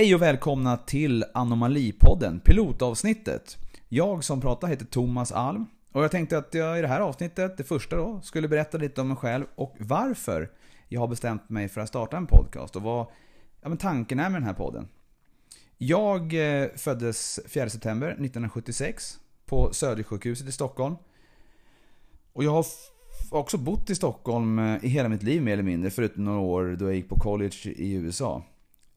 Hej och välkomna till Anomalipodden, pilotavsnittet. Jag som pratar heter Thomas Alm och jag tänkte att jag i det här avsnittet, det första då, skulle berätta lite om mig själv och varför jag har bestämt mig för att starta en podcast och vad ja, men tanken är med den här podden. Jag eh, föddes 4 september 1976 på Södersjukhuset i Stockholm. Och jag har också bott i Stockholm eh, i hela mitt liv mer eller mindre, förutom några år då jag gick på college i USA.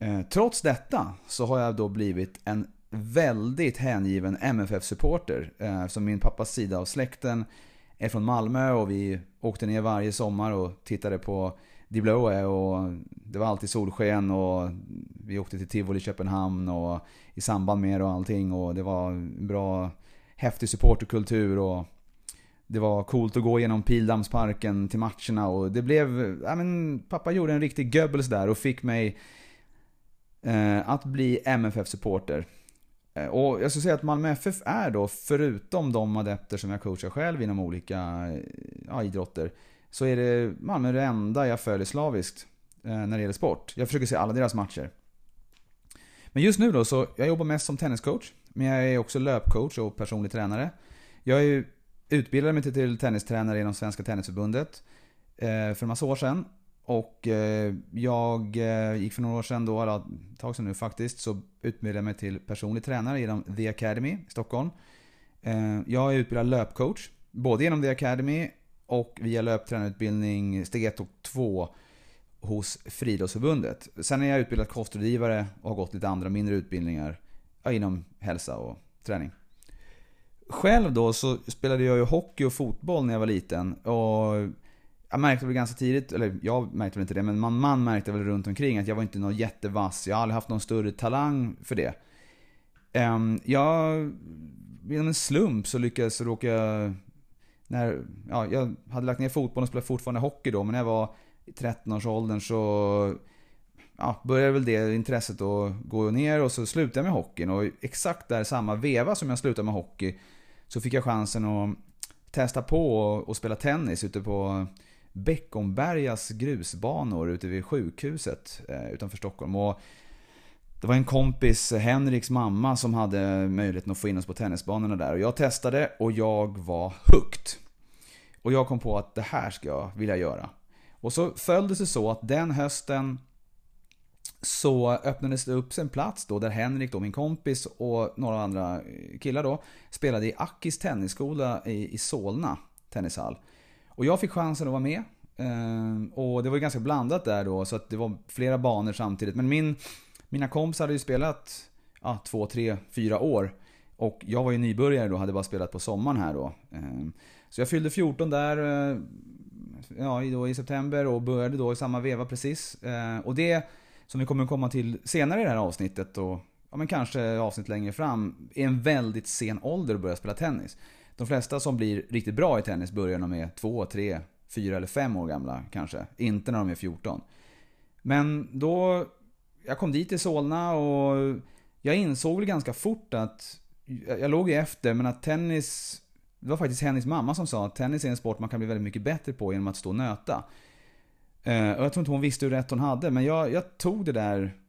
Eh, trots detta så har jag då blivit en väldigt hängiven MFF-supporter. Eh, som min pappas sida av släkten är från Malmö och vi åkte ner varje sommar och tittade på Di Bloe och det var alltid solsken och vi åkte till Tivoli, i Köpenhamn och i samband med det och allting och det var en bra häftig supporterkultur och det var coolt att gå genom Pildammsparken till matcherna och det blev, ja men pappa gjorde en riktig Goebbels där och fick mig Eh, att bli MFF-supporter. Eh, och jag skulle säga att Malmö FF är då, förutom de adepter som jag coachar själv inom olika eh, ja, idrotter, så är det Malmö det enda jag följer slaviskt eh, när det gäller sport. Jag försöker se alla deras matcher. Men just nu då så, jag jobbar mest som tenniscoach. Men jag är också löpcoach och personlig tränare. Jag är utbildade mig till tennistränare inom Svenska Tennisförbundet eh, för en massa år sedan. Och eh, jag eh, gick för några år sedan då, eller ett tag sedan nu faktiskt, så utbildade jag mig till personlig tränare genom The Academy i Stockholm. Eh, jag är utbildad löpcoach, både genom The Academy och via löptränarutbildning steg 1 och 2 hos Friidrottsförbundet. Sen är jag utbildad kostrådgivare och har gått lite andra mindre utbildningar inom hälsa och träning. Själv då så spelade jag ju hockey och fotboll när jag var liten. Och jag märkte väl ganska tidigt, eller jag märkte väl inte det, men man, man märkte väl runt omkring att jag var inte någon jättevass. Jag har aldrig haft någon större talang för det. Um, jag, genom en slump så lyckades jag råka... När, ja, jag hade lagt ner fotbollen och spelade fortfarande hockey då, men när jag var i 13-årsåldern så ja, började väl det intresset att gå ner och så slutade jag med hockeyn. Och exakt där samma veva som jag slutade med hockey så fick jag chansen att testa på och spela tennis ute på Beckombergas grusbanor ute vid sjukhuset eh, utanför Stockholm. Och det var en kompis, Henriks mamma, som hade möjligheten att få in oss på tennisbanorna där. Och jag testade och jag var hooked. Och jag kom på att det här ska jag vilja göra. Och så följde det sig så att den hösten så öppnades det upp en plats då där Henrik, då, min kompis och några andra killar då spelade i Akis tennisskola i, i Solna tennishall. Och jag fick chansen att vara med. Ehm, och det var ju ganska blandat där då så att det var flera banor samtidigt. Men min, mina kompisar hade ju spelat ja, två, tre, fyra år. Och jag var ju nybörjare då, hade bara spelat på sommaren här då. Ehm, så jag fyllde 14 där eh, ja, då i september och började då i samma veva precis. Ehm, och det som vi kommer komma till senare i det här avsnittet och ja, men kanske avsnitt längre fram, är en väldigt sen ålder att börja spela tennis. De flesta som blir riktigt bra i tennis börjar när de är 2, 3, 4 eller 5 år gamla kanske. Inte när de är 14. Men då, jag kom dit i Solna och jag insåg väl ganska fort att, jag låg ju efter, men att tennis, det var faktiskt hennes mamma som sa att tennis är en sport man kan bli väldigt mycket bättre på genom att stå och nöta. Eh, och jag tror inte hon visste hur rätt hon hade, men jag, jag tog det där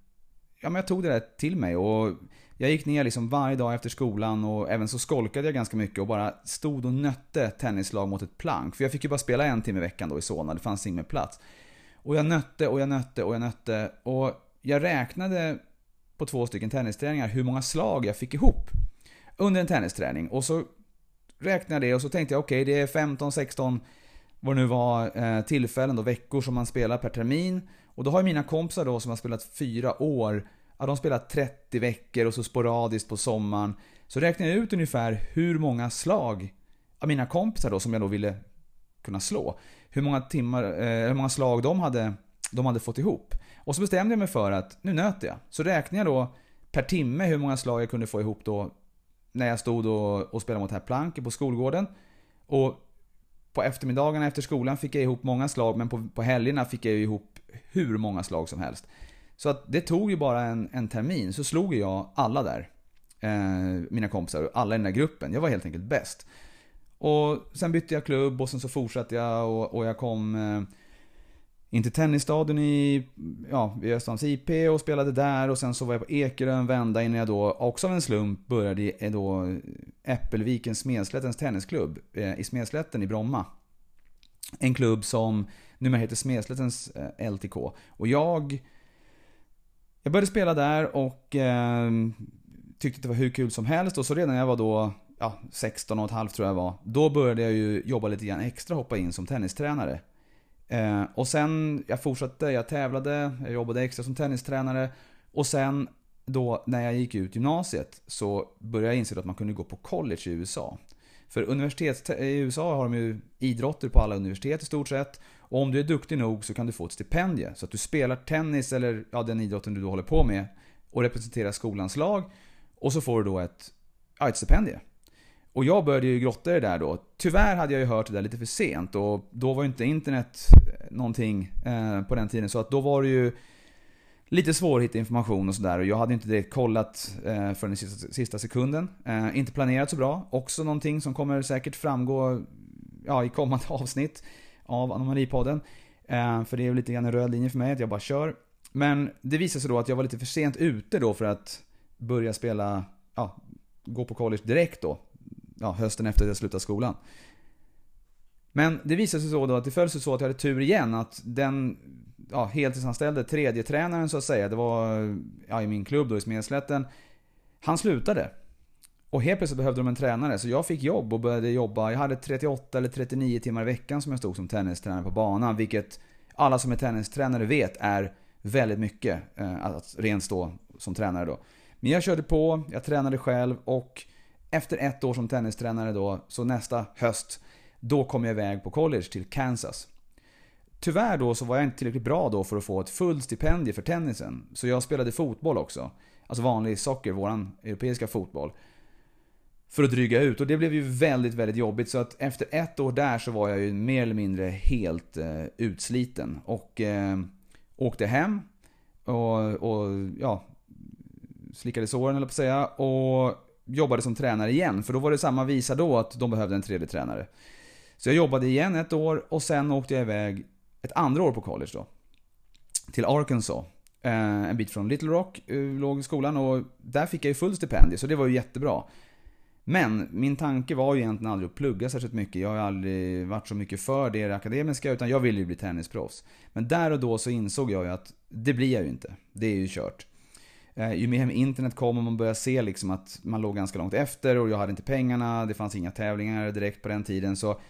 Ja men jag tog det där till mig och jag gick ner liksom varje dag efter skolan och även så skolkade jag ganska mycket och bara stod och nötte tennislag mot ett plank. För jag fick ju bara spela en timme i veckan då i Solna, det fanns ingen plats. Och jag nötte och jag nötte och jag nötte och jag räknade på två stycken tennisträningar hur många slag jag fick ihop under en tennisträning. Och så räknade jag det och så tänkte jag okej okay, det är 15, 16 vad det nu var, eh, tillfällen då, veckor som man spelar per termin. Och då har mina kompisar då som har spelat fyra år, ja, de spelar 30 veckor och så sporadiskt på sommaren. Så räknade jag ut ungefär hur många slag av mina kompisar då som jag då ville kunna slå. Hur många timmar, eh, hur många slag de hade, de hade fått ihop. Och så bestämde jag mig för att nu nöter jag. Så räknade jag då per timme hur många slag jag kunde få ihop då när jag stod och, och spelade mot herr Plank på skolgården. Och på eftermiddagarna efter skolan fick jag ihop många slag, men på, på helgerna fick jag ihop hur många slag som helst. Så att det tog ju bara en, en termin, så slog jag alla där. Eh, mina kompisar, alla i den där gruppen. Jag var helt enkelt bäst. Och sen bytte jag klubb och sen så fortsatte jag och, och jag kom eh, in till tennisstadion i, ja, vid Östhamns IP och spelade där och sen så var jag på Ekerö en vända innan jag då, också av en slump, började i eh, då Äppelviken Smedslättens tennisklubb eh, i Smedslätten i Bromma. En klubb som numera heter Smedslättens eh, LTK. Och jag... Jag började spela där och eh, tyckte det var hur kul som helst och så redan när jag var då ja, 16 och ett halvt tror jag var. Då började jag ju jobba lite grann extra, hoppa in som tennistränare. Eh, och sen, jag fortsatte, jag tävlade, jag jobbade extra som tennistränare. Och sen då när jag gick ut gymnasiet så började jag inse att man kunde gå på college i USA. För universitet, i USA har de ju idrotter på alla universitet i stort sett. Och om du är duktig nog så kan du få ett stipendie. Så att du spelar tennis eller ja, den idrotten du då håller på med och representerar skolans lag. Och så får du då ett, ja, ett stipendie. Och jag började ju grotta i det där då. Tyvärr hade jag ju hört det där lite för sent och då var ju inte internet eh, någonting eh, på den tiden. Så att då var det ju lite svårt att hitta information och sådär. Och jag hade inte direkt kollat eh, förrän i sista, sista sekunden. Eh, inte planerat så bra. Också någonting som kommer säkert framgå ja, i kommande avsnitt av Anomalipodden. Eh, för det är lite grann en röd linje för mig att jag bara kör. Men det visade sig då att jag var lite för sent ute då för att börja spela, ja, gå på college direkt då ja, hösten efter att jag slutade skolan. Men det visade sig så då att det föll sig så att jag hade tur igen att den ja, heltidsanställde tredje tränaren så att säga, det var ja, i min klubb då i Smedslätten. Han slutade. Och helt plötsligt behövde de en tränare, så jag fick jobb och började jobba. Jag hade 38 eller 39 timmar i veckan som jag stod som tennistränare på banan, vilket alla som är tennistränare vet är väldigt mycket eh, att rent stå som tränare då. Men jag körde på, jag tränade själv och efter ett år som tennistränare då, så nästa höst, då kom jag iväg på college till Kansas. Tyvärr då så var jag inte tillräckligt bra då för att få ett fullt stipendium för tennisen. Så jag spelade fotboll också. Alltså vanlig socker, våran europeiska fotboll. För att dryga ut. Och det blev ju väldigt, väldigt jobbigt. Så att efter ett år där så var jag ju mer eller mindre helt eh, utsliten. Och eh, åkte hem. Och, och ja, slickade såren eller på att säga. Och jobbade som tränare igen. För då var det samma visa då att de behövde en tredje tränare. Så jag jobbade igen ett år och sen åkte jag iväg ett andra år på college då. Till Arkansas. Eh, en bit från Little Rock eh, låg skolan och där fick jag ju full stipendium så det var ju jättebra. Men min tanke var ju egentligen aldrig att plugga särskilt mycket. Jag har aldrig varit så mycket för det akademiska utan jag ville ju bli tennisproffs. Men där och då så insåg jag ju att det blir jag ju inte. Det är ju kört. Eh, ju mer internet kom och man började se liksom att man låg ganska långt efter och jag hade inte pengarna, det fanns inga tävlingar direkt på den tiden. Så,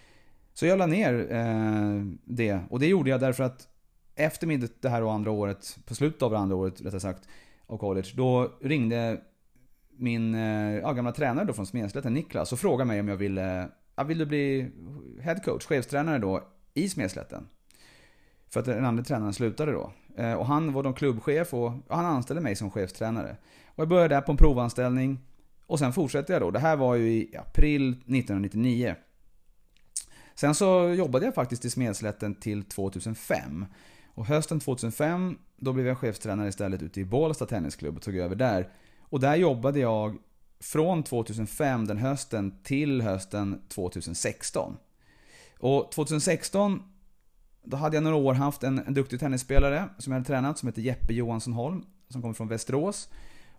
så jag la ner eh, det. Och det gjorde jag därför att efter det här och andra året, på slutet av det andra året rättare sagt, av college, då ringde min eh, ja, gamla tränare då från Smedslätten, Niklas, och frågade mig om jag ville, ja, vill du bli headcoach, chefstränare då, i Smedslätten? För att den andra tränaren slutade då. Eh, och han var då klubbchef och han anställde mig som chefstränare. Och jag började där på en provanställning. Och sen fortsatte jag då. Det här var ju i april 1999. Sen så jobbade jag faktiskt i Smedslätten till 2005. Och hösten 2005 då blev jag chefstränare istället ute i Bålsta Tennisklubb och tog över där. Och där jobbade jag från 2005 den hösten till hösten 2016. Och 2016 då hade jag några år haft en, en duktig tennisspelare som jag hade tränat som heter Jeppe Johansson Holm. Som kommer från Västerås.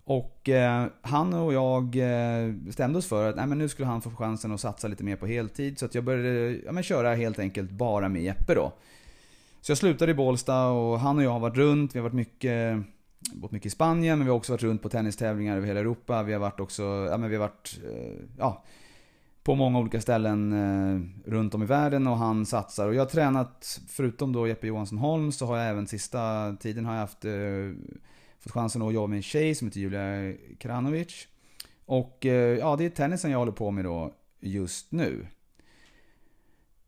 Och eh, han och jag eh, bestämde oss för att nej, men nu skulle han få chansen att satsa lite mer på heltid. Så att jag började ja, men köra helt enkelt bara med Jeppe då. Så jag slutade i Bålsta och han och jag har varit runt. Vi har varit mycket, bott mycket i Spanien men vi har också varit runt på tennistävlingar över hela Europa. Vi har varit också, ja men vi har varit, eh, ja på många olika ställen eh, runt om i världen och han satsar. Och jag har tränat, förutom då Jeppe Johansson Holm, så har jag även sista tiden har jag haft, eh, fått chansen att jobba med en tjej som heter Julia Kranovic. Och eh, ja, det är tennisen jag håller på med då just nu.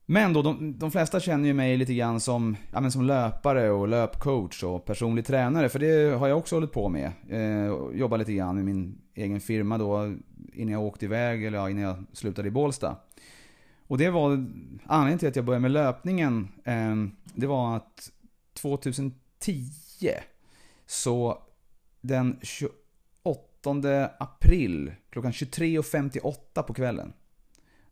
Men då, de, de flesta känner ju mig lite grann som, ja, men som löpare och löpcoach och personlig tränare. För det har jag också hållit på med. Eh, jobbat lite grann i min egen firma då innan jag åkte iväg, eller ja, innan jag slutade i Bålsta. Och det var anledningen till att jag började med löpningen. Eh, det var att 2010 så den 28 april klockan 23.58 på kvällen.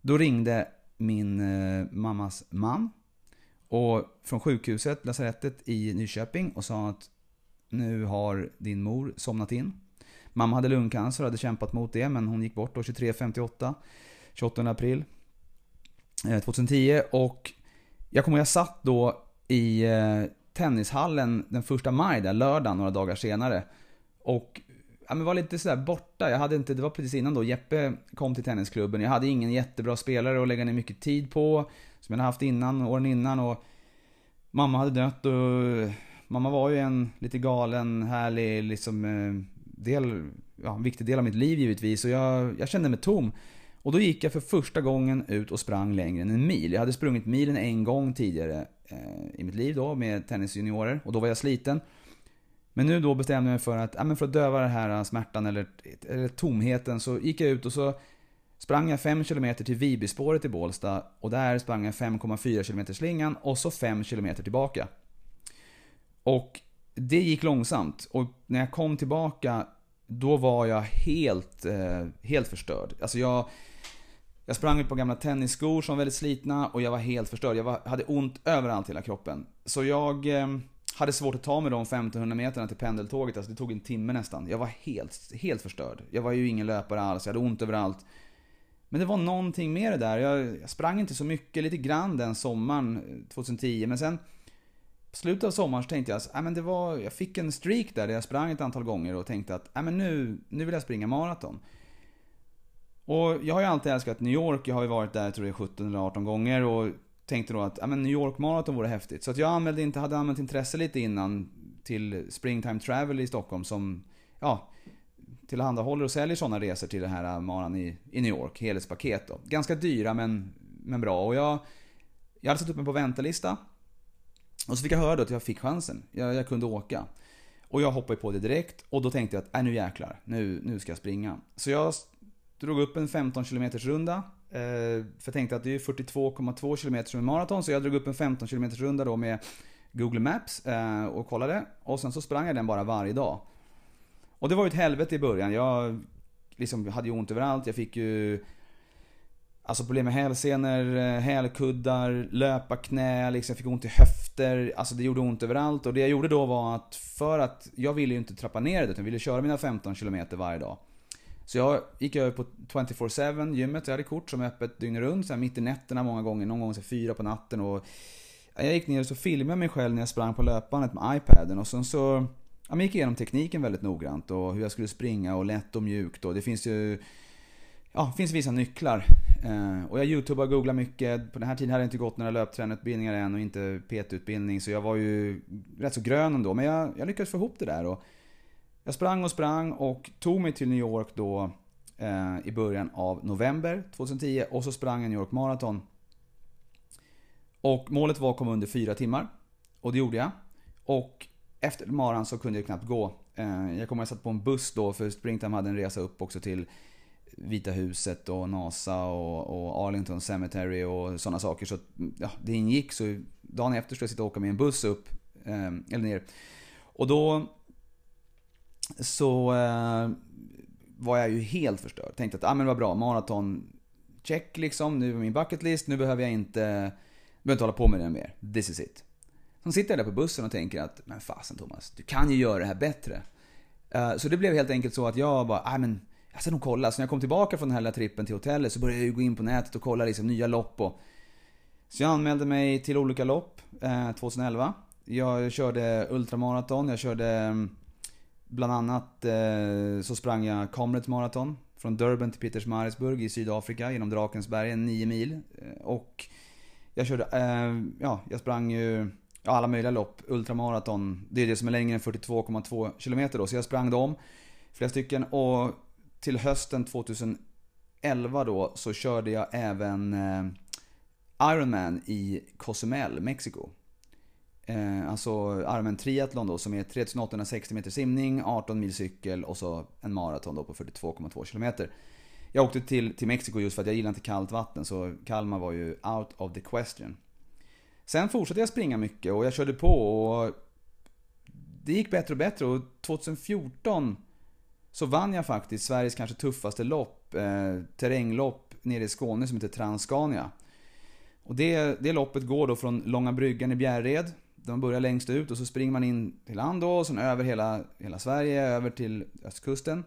Då ringde min eh, mammas man Och från sjukhuset, lasarettet i Nyköping och sa att nu har din mor somnat in. Mamma hade lungcancer och hade kämpat mot det men hon gick bort då 23.58 28 april eh, 2010 och jag kommer ihåg jag satt då i eh, tennishallen den första maj där, lördagen, några dagar senare. Och ja, men var lite sådär borta. Jag hade inte, det var precis innan då Jeppe kom till tennisklubben. Jag hade ingen jättebra spelare att lägga ner mycket tid på. Som jag hade haft innan, åren innan. Och mamma hade dött och mamma var ju en lite galen, härlig, liksom eh, del, ja, en viktig del av mitt liv givetvis. Och jag, jag kände mig tom. Och då gick jag för första gången ut och sprang längre än en mil. Jag hade sprungit milen en gång tidigare eh, i mitt liv då med tennisjuniorer och då var jag sliten. Men nu då bestämde jag mig för att, ja, men för att döva den här äh, smärtan eller, eller tomheten så gick jag ut och så sprang jag 5 km till Vibyspåret i Bålsta och där sprang jag 5,4 km slingan och så 5 km tillbaka. Och det gick långsamt och när jag kom tillbaka då var jag helt, eh, helt förstörd. Alltså jag, jag sprang ut på gamla tennisskor som var väldigt slitna och jag var helt förstörd. Jag var, hade ont överallt i hela kroppen. Så jag eh, hade svårt att ta mig de 1500 meterna till pendeltåget. Alltså det tog en timme nästan. Jag var helt, helt förstörd. Jag var ju ingen löpare alls, jag hade ont överallt. Men det var någonting med det där. Jag, jag sprang inte så mycket, lite grann den sommaren eh, 2010. Men sen på slutet av sommaren så tänkte jag att äh, men det var, jag fick en streak där, där jag sprang ett antal gånger och tänkte att äh, men nu, nu vill jag springa maraton. Och jag har ju alltid älskat New York, jag har ju varit där tror jag 17 eller 18 gånger och tänkte då att men New York Marathon vore häftigt. Så att jag anmälde inte, hade använt intresse lite innan till Springtime Travel i Stockholm som ja, tillhandahåller och säljer sådana resor till den här äh, maran i, i New York, helhetspaket då. Ganska dyra men, men bra. Och jag, jag hade satt upp mig på väntelista. Och så fick jag höra då att jag fick chansen. Jag, jag kunde åka. Och jag hoppade på det direkt och då tänkte jag att, äh, nu jäklar, nu, nu ska jag springa. Så jag drog upp en 15 km runda. Eh, för jag tänkte att det är 42,2 km som är maraton, så jag drog upp en 15 km runda då med Google Maps eh, och kollade. Och sen så sprang jag den bara varje dag. Och det var ju ett helvete i början. Jag liksom hade ju ont överallt. Jag fick ju Alltså problem med hälsenor, eh, hälkuddar, löparknä, liksom jag fick ont i höfter. Alltså det gjorde ont överallt. Och det jag gjorde då var att för att jag ville ju inte trappa ner det utan ville köra mina 15 km varje dag. Så jag gick över på 24-7 gymmet. Jag hade kort som är öppet dygnet runt. Så här mitt i nätterna många gånger. Någon gång så fyra på natten. Och jag gick ner och så filmade jag mig själv när jag sprang på löpbandet med iPaden. Och sen så jag gick igenom tekniken väldigt noggrant. Och hur jag skulle springa och lätt och mjukt. Och det finns ju Ja, det finns vissa nycklar. Eh, och jag youtubade och googlade mycket. På den här tiden hade jag inte gått några löptränarutbildningar än och inte PT-utbildning. Så jag var ju rätt så grön ändå. Men jag, jag lyckades få ihop det där. Och jag sprang och sprang och tog mig till New York då eh, i början av november 2010 och så sprang jag New York Marathon. Och målet var att komma under fyra timmar. Och det gjorde jag. Och efter maran så kunde jag knappt gå. Eh, jag kommer att satt på en buss då för Springtime hade en resa upp också till Vita huset och NASA och, och Arlington Cemetery och sådana saker. Så ja, det ingick. Så dagen efter skulle jag sitta och åka med en buss upp, eh, eller ner. Och då så eh, var jag ju helt förstörd. Tänkte att ah, men vad bra, maraton, check liksom. Nu är min bucket list, nu behöver jag inte, behöver inte hålla på med det mer. This is it. Sen sitter jag där på bussen och tänker att, men fasen Thomas, du kan ju göra det här bättre. Eh, så det blev helt enkelt så att jag bara, ah, men jag ska nog kolla. Så när jag kom tillbaka från den här lilla trippen till hotellet så började jag ju gå in på nätet och kolla liksom nya lopp och... Så jag anmälde mig till olika lopp eh, 2011. Jag körde ultramaraton, jag körde mm, Bland annat eh, så sprang jag Comrades Marathon från Durban till Pietersmarisburg i Sydafrika genom Drakensbergen, 9 mil. Eh, och jag körde, eh, ja, jag sprang ju alla möjliga lopp. Ultramaraton, det är det som är längre än 42,2 km då. Så jag sprang dem, flera stycken. Och till hösten 2011 då så körde jag även eh, Ironman i Cozumel, Mexiko. Eh, alltså armen triathlon då som är 3860 meter simning, 18 mil cykel och så en maraton då på 42,2 kilometer. Jag åkte till, till Mexiko just för att jag gillar inte kallt vatten så Kalmar var ju out of the question. Sen fortsatte jag springa mycket och jag körde på och det gick bättre och bättre och 2014 så vann jag faktiskt Sveriges kanske tuffaste lopp, eh, terränglopp nere i Skåne som heter Transcania. Och det, det loppet går då från Långa bryggan i Bjärred de man börjar längst ut och så springer man in till land då, och sen över hela, hela Sverige, över till östkusten.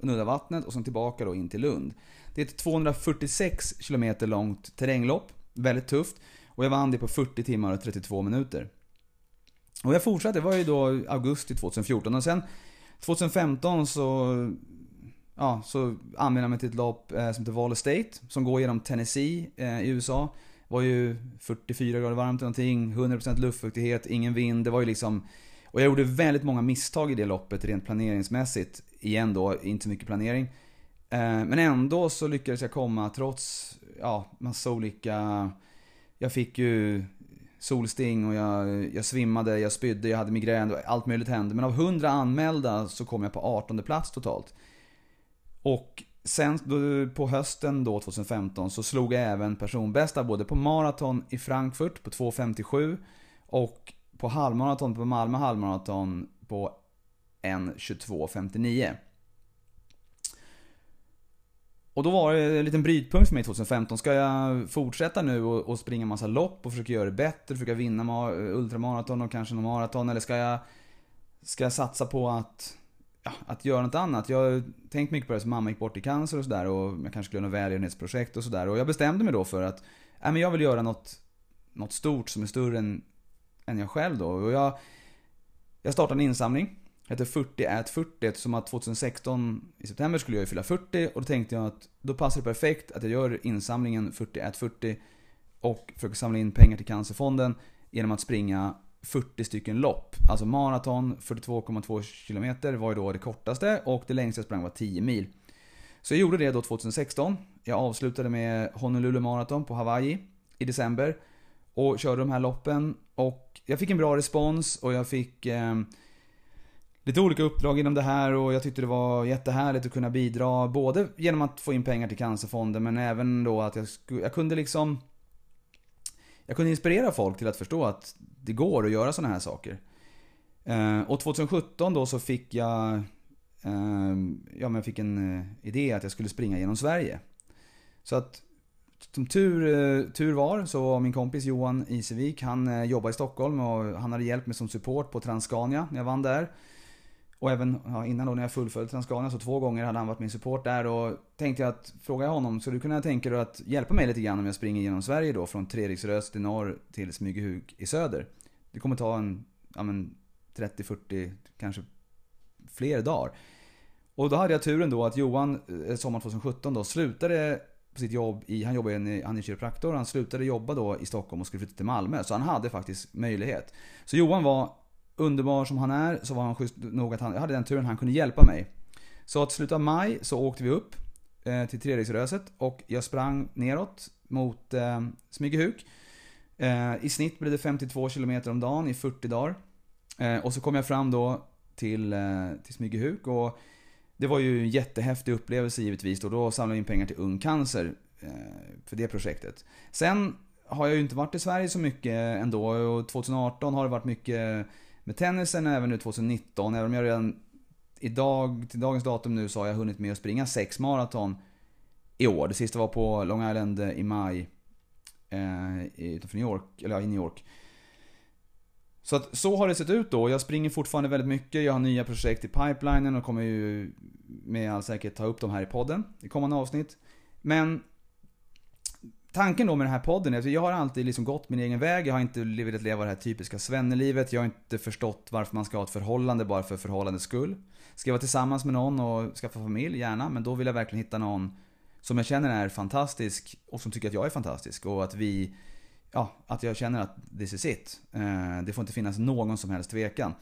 Nudda vattnet och sen tillbaka då in till Lund. Det är ett 246 km långt terränglopp. Väldigt tufft. Och jag vann det på 40 timmar och 32 minuter. Och jag fortsatte, det var ju då augusti 2014 och sen 2015 så ja, så anmälde jag mig till ett lopp eh, som heter Wall State som går genom Tennessee eh, i USA. Det var ju 44 grader varmt någonting, 100% luftfuktighet, ingen vind. Det var ju liksom... Och jag gjorde väldigt många misstag i det loppet rent planeringsmässigt. Igen då, inte så mycket planering. Eh, men ändå så lyckades jag komma trots, ja, massa olika... Jag fick ju solsting och jag, jag svimmade, jag spydde, jag hade migrän, allt möjligt hände. Men av 100 anmälda så kom jag på 18 plats totalt. Och sen på hösten då 2015 så slog jag även personbästa både på maraton i Frankfurt på 2.57 och på halvmaraton på Malmö halvmaraton på 1.22.59. Och då var det en liten brytpunkt för mig 2015. Ska jag fortsätta nu och, och springa massa lopp och försöka göra det bättre, försöka vinna ultramaraton och kanske någon maraton? Eller ska jag, ska jag satsa på att, ja, att göra något annat? Jag har tänkt mycket på det som mamma gick bort i cancer och sådär och jag kanske skulle göra något välgörenhetsprojekt och sådär. Och jag bestämde mig då för att, Nej men jag vill göra något, något stort som är större än, än jag själv då. Och jag, jag startade en insamling hette 40 ät 40 eftersom att 2016 i september skulle jag ju fylla 40 och då tänkte jag att då passar det perfekt att jag gör insamlingen 40 ät 40 och försöker samla in pengar till Cancerfonden genom att springa 40 stycken lopp. Alltså maraton, 42,2 km var ju då det kortaste och det längsta jag sprang var 10 mil. Så jag gjorde det då 2016. Jag avslutade med Honolulu Marathon på Hawaii i december och körde de här loppen och jag fick en bra respons och jag fick eh, lite olika uppdrag inom det här och jag tyckte det var jättehärligt att kunna bidra. Både genom att få in pengar till Cancerfonden men även då att jag, jag kunde liksom... Jag kunde inspirera folk till att förstå att det går att göra sådana här saker. Eh, och 2017 då så fick jag... Ehm, ja men jag fick en eh, idé att jag skulle springa genom Sverige. Så att som tur, eh, tur var så var min kompis Johan Isevik, han jobbade i Stockholm och han hade hjälpt mig som support på Transcania när jag vann där. Och även ja, innan då när jag fullföljde Transcania så två gånger hade han varit min support där och tänkte jag att fråga honom, så du kunna tänka dig att hjälpa mig lite grann om jag springer genom Sverige då från Treriksröst i norr till Smygehuk i söder. Det kommer ta en, ja men 30, 40, kanske fler dagar. Och då hade jag turen då att Johan, eh, sommaren 2017 då, slutade på sitt jobb i, han jobbar i, han är kiropraktor, han slutade jobba då i Stockholm och skulle flytta till Malmö. Så han hade faktiskt möjlighet. Så Johan var underbar som han är så var han schysst nog att han, jag hade den turen han kunde hjälpa mig. Så att slutet av maj så åkte vi upp eh, till Treriksröset och jag sprang neråt mot eh, Smygehuk. Eh, I snitt blev det 52 km om dagen i 40 dagar. Eh, och så kom jag fram då till, eh, till Smygehuk och det var ju en jättehäftig upplevelse givetvis och då samlade vi in pengar till Ung Cancer eh, för det projektet. Sen har jag ju inte varit i Sverige så mycket ändå och 2018 har det varit mycket med tennisen även nu 2019, även om jag redan idag, till dagens datum nu så har jag hunnit med att springa sex maraton i år. Det sista var på Long Island i maj eh, utanför New York, eller ja, i New York. Så att så har det sett ut då. Jag springer fortfarande väldigt mycket. Jag har nya projekt i pipelinen och kommer ju med all säkerhet ta upp dem här i podden i kommande avsnitt. Men tanken då med den här podden är att jag har alltid liksom gått min egen väg. Jag har inte velat leva det här typiska svennelivet. Jag har inte förstått varför man ska ha ett förhållande bara för förhållandets skull. Ska jag vara tillsammans med någon och skaffa familj, gärna. Men då vill jag verkligen hitta någon som jag känner är fantastisk och som tycker att jag är fantastisk. Och att vi, ja, att jag känner att this is it. Eh, det får inte finnas någon som helst tvekan.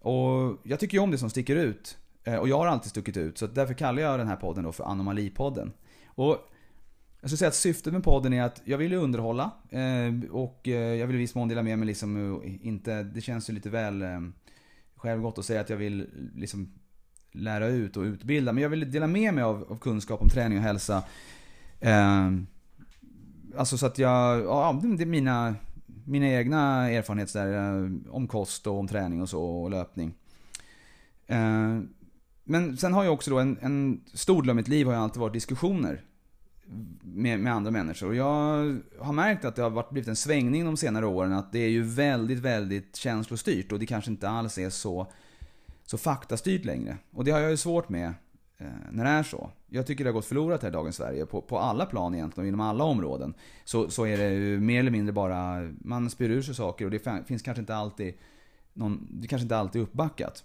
Och jag tycker ju om det som sticker ut. Eh, och jag har alltid stuckit ut. Så därför kallar jag den här podden då för Anomalipodden. Och jag skulle säga att syftet med podden är att jag vill underhålla eh, och eh, jag vill i viss mån dela med mig liksom, eh, inte, det känns ju lite väl självgott att säga att jag vill liksom lära ut och utbilda. Men jag vill dela med mig av, av kunskap om träning och hälsa. alltså så att jag, ja det är mina, mina egna erfarenheter där, om kost och om träning och så och löpning. men sen har jag också då en, en stor del av mitt liv har jag alltid varit diskussioner med, med andra människor. Och jag har märkt att det har varit, blivit en svängning de senare åren. Att det är ju väldigt, väldigt känslostyrt och det kanske inte alls är så, så faktastyrt längre. Och det har jag ju svårt med eh, när det är så. Jag tycker det har gått förlorat här i dagens Sverige. På, på alla plan egentligen och inom alla områden. Så, så är det ju mer eller mindre bara, man spyr ur sig saker och det finns kanske inte alltid någon, det kanske inte alltid är uppbackat.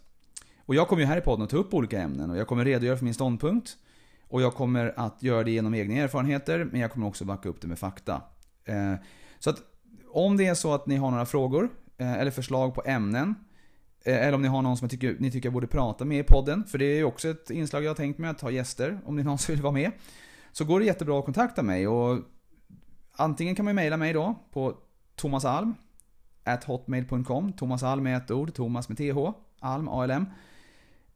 Och jag kommer ju här i podden att ta upp olika ämnen och jag kommer redogöra för min ståndpunkt. Och jag kommer att göra det genom egna erfarenheter, men jag kommer också backa upp det med fakta. Eh, så att om det är så att ni har några frågor eh, eller förslag på ämnen. Eh, eller om ni har någon som tycker, ni tycker jag borde prata med i podden. För det är ju också ett inslag jag har tänkt mig att ha gäster, om det är någon som vill vara med. Så går det jättebra att kontakta mig och antingen kan man mejla mig då på thomasalm hotmail.com Thomas Alm med ett ord, Thomas med TH, Alm, ALM.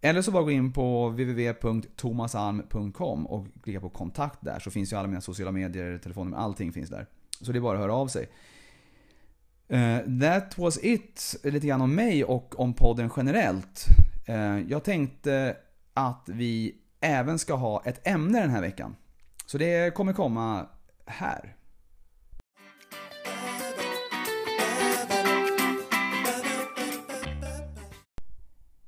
Eller så bara gå in på www.tomasalm.com och klicka på kontakt där så finns ju alla mina sociala medier, telefonnummer, allting finns där. Så det är bara att höra av sig. Uh, that was it, lite grann om mig och om podden generellt. Uh, jag tänkte att vi även ska ha ett ämne den här veckan. Så det kommer komma här.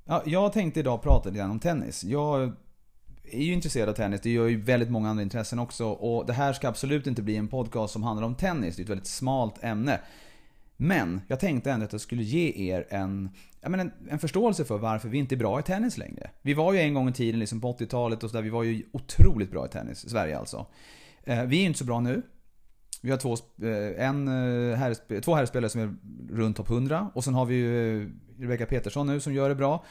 Ja, jag tänkte idag prata lite grann om tennis. Jag är ju intresserad av tennis, det gör ju väldigt många andra intressen också. Och det här ska absolut inte bli en podcast som handlar om tennis, det är ett väldigt smalt ämne. Men jag tänkte ändå att jag skulle ge er en, jag menar, en, en förståelse för varför vi inte är bra i tennis längre. Vi var ju en gång i tiden, liksom på 80-talet och sådär, vi var ju otroligt bra i tennis, Sverige alltså. Eh, vi är ju inte så bra nu. Vi har två, eh, en, eh, två herrspelare som är runt topp 100 och sen har vi ju eh, Rebecca Petersson nu som gör det bra.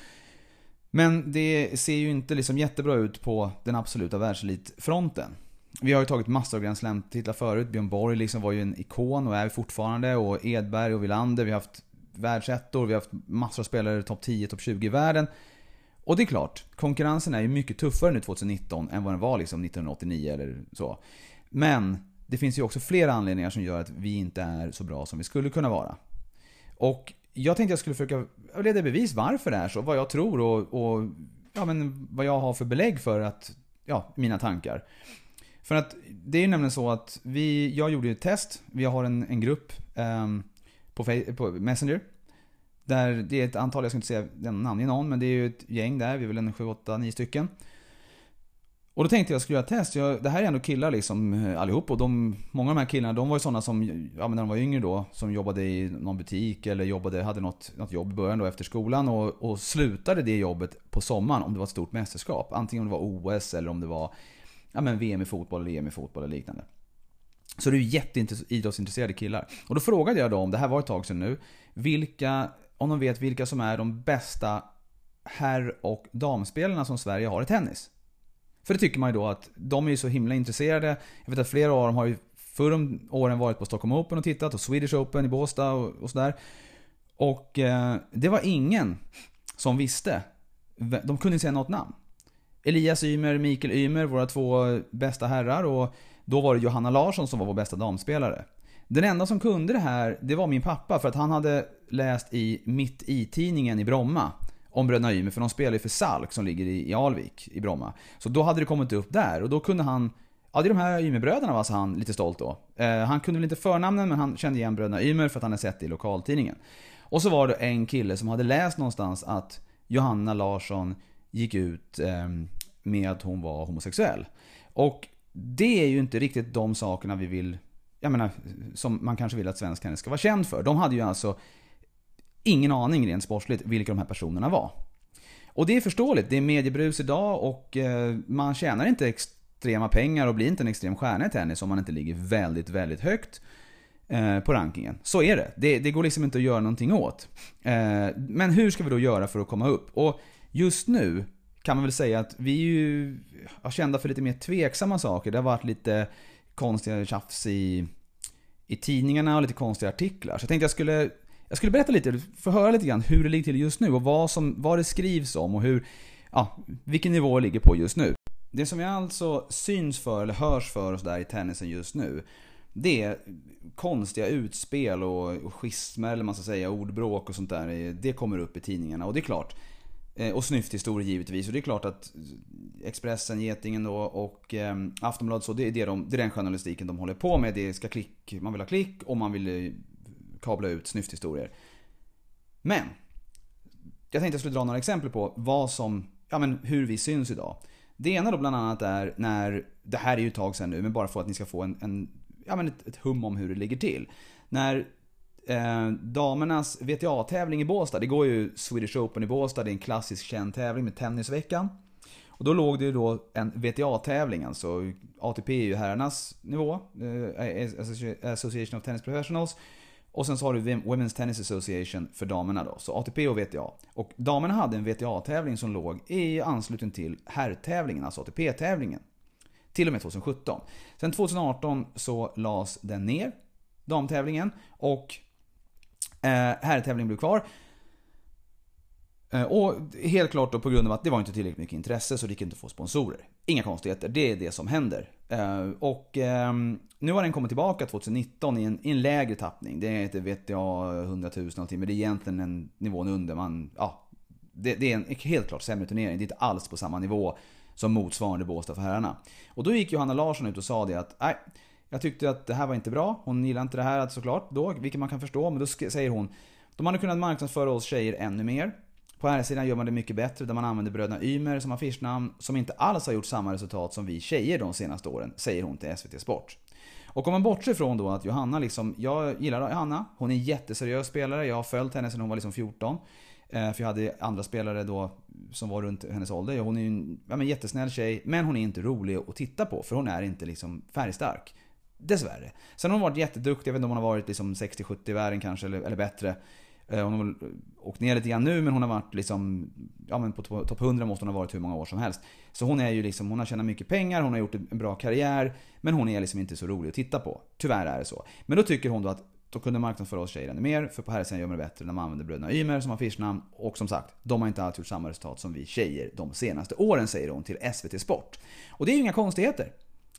Men det ser ju inte liksom jättebra ut på den absoluta världselitfronten. Vi har ju tagit massor av Grand Slam-titlar förut. Björn Borg liksom var ju en ikon och är fortfarande. Och Edberg och Wilander. Vi har haft världsettor. Vi har haft massor av spelare topp 10, topp 20 i världen. Och det är klart, konkurrensen är ju mycket tuffare nu 2019 än vad den var liksom 1989 eller så. Men det finns ju också flera anledningar som gör att vi inte är så bra som vi skulle kunna vara. Och jag tänkte jag skulle försöka leda i bevis varför det är så, vad jag tror och, och ja, men vad jag har för belägg för att, ja, mina tankar. För att det är ju nämligen så att vi, jag gjorde ett test, vi har en, en grupp eh, på, på Messenger. Där det är ett antal, jag ska inte säga namn i någon, men det är ju ett gäng där, vi är väl en 7, 8, 9 stycken. Och då tänkte jag skulle göra ett test. Jag, det här är ändå killar liksom eh, allihop och de, många av de här killarna de var ju sådana som, ja men när de var yngre då, som jobbade i någon butik eller jobbade, hade något, något jobb i början då efter skolan och, och slutade det jobbet på sommaren om det var ett stort mästerskap. Antingen om det var OS eller om det var ja, men VM i fotboll eller EM i fotboll eller liknande. Så det är ju jätteidrottsintresserade killar. Och då frågade jag dem, det här var ett tag sedan nu, vilka, om de vet vilka som är de bästa herr och damspelarna som Sverige har i tennis. För det tycker man ju då att de är ju så himla intresserade. Jag vet att flera av dem har ju förr om åren varit på Stockholm Open och tittat och Swedish Open i Båstad och, och sådär. Och eh, det var ingen som visste. De kunde inte säga något namn. Elias Ymer, Mikael Ymer, våra två bästa herrar och då var det Johanna Larsson som var vår bästa damspelare. Den enda som kunde det här, det var min pappa för att han hade läst i Mitt i-tidningen i Bromma om Bröderna Ymer, för de spelar ju för Salk som ligger i, i Alvik i Bromma. Så då hade det kommit upp där och då kunde han Ja, det är de här Ymerbröderna var så han lite stolt då. Eh, han kunde väl inte förnamnen men han kände igen bröderna Ymer för att han hade sett det i lokaltidningen. Och så var det en kille som hade läst någonstans att Johanna Larsson gick ut eh, med att hon var homosexuell. Och det är ju inte riktigt de sakerna vi vill, jag menar, som man kanske vill att svensk tennis ska vara känd för. De hade ju alltså ingen aning rent sportsligt vilka de här personerna var. Och det är förståeligt, det är mediebrus idag och eh, man tjänar inte extrema pengar och blir inte en extrem stjärna i tennis om man inte ligger väldigt, väldigt högt eh, på rankingen. Så är det. det. det. går liksom inte att göra någonting åt. Eh, men hur ska vi då göra för att komma upp? Och just nu kan man väl säga att vi är ju kända för lite mer tveksamma saker. Det har varit lite konstiga tjafs i, i tidningarna och lite konstiga artiklar. Så jag tänkte jag skulle jag skulle berätta lite, få höra lite grann hur det ligger till just nu och vad, som, vad det skrivs om och hur, ja, vilken nivå det ligger på just nu. Det som jag alltså syns för, eller hörs för oss där i tennisen just nu, det är konstiga utspel och schismer, eller man ska säga, ordbråk och sånt där. Det kommer upp i tidningarna och det är klart, eh, och snyfthistorier givetvis. Och det är klart att Expressen, Getingen då och eh, Aftonbladet så det är, det, de, det är den journalistiken de håller på med. Det ska klick, man vill ha klick och man vill eh, kabla ut snyfthistorier. Men jag tänkte jag skulle dra några exempel på vad som, ja men hur vi syns idag. Det ena då bland annat är när, det här är ju ett tag sedan nu, men bara för att ni ska få en, en ja men ett, ett hum om hur det ligger till. När eh, damernas VTA-tävling i Båstad, det går ju Swedish Open i Båstad, det är en klassisk känd tävling med Tennisveckan. Och då låg det ju då en VTA-tävling, alltså ATP är ju herrarnas nivå, eh, Association of Tennis Professionals. Och sen så har du Women's Tennis Association för damerna då, så ATP och VTA. Och damerna hade en VTA-tävling som låg i anslutning till herrtävlingen, alltså ATP-tävlingen. Till och med 2017. Sen 2018 så lades den ner, damtävlingen, och eh, herrtävlingen blev kvar. Eh, och helt klart då på grund av att det var inte tillräckligt mycket intresse så det gick inte att få sponsorer. Inga konstigheter, det är det som händer. Eh, och ehm, nu har den kommit tillbaka 2019 i en, i en lägre tappning. Det är inte vet jag 100 000 någonting men det är egentligen en nivån under. Man, ja, det, det är en helt klart sämre turnering. Det är inte alls på samma nivå som motsvarande Båstad för herrarna. Och då gick Johanna Larsson ut och sa det att nej, jag tyckte att det här var inte bra. Hon gillade inte det här såklart då, vilket man kan förstå. Men då säger hon, de hade kunnat marknadsföra oss tjejer ännu mer. På här sidan gör man det mycket bättre där man använder bröderna Ymer som affischnamn som inte alls har gjort samma resultat som vi tjejer de senaste åren, säger hon till SVT Sport. Och om man bortser från då att Johanna liksom, jag gillar Johanna, hon är en jätteseriös spelare, jag har följt henne sedan hon var liksom 14. Eh, för jag hade andra spelare då som var runt hennes ålder. Hon är ju en ja, men jättesnäll tjej, men hon är inte rolig att titta på för hon är inte liksom färgstark. Dessvärre. Sen har hon varit jätteduktig, jag vet inte om hon har varit liksom 60-70 i världen kanske, eller, eller bättre. Eh, hon har eh, åkt ner lite grann nu men hon har varit liksom, ja men på topp 100 måste hon ha varit hur många år som helst. Så hon är ju liksom, hon har tjänat mycket pengar, hon har gjort en bra karriär. Men hon är liksom inte så rolig att titta på. Tyvärr är det så. Men då tycker hon då att då kunde marknadsföra oss tjejer ännu mer, för på herrsidan gör man det bättre när man använder bröderna Ymer som affischnamn. Och som sagt, de har inte alls gjort samma resultat som vi tjejer de senaste åren, säger hon till SVT Sport. Och det är ju inga konstigheter.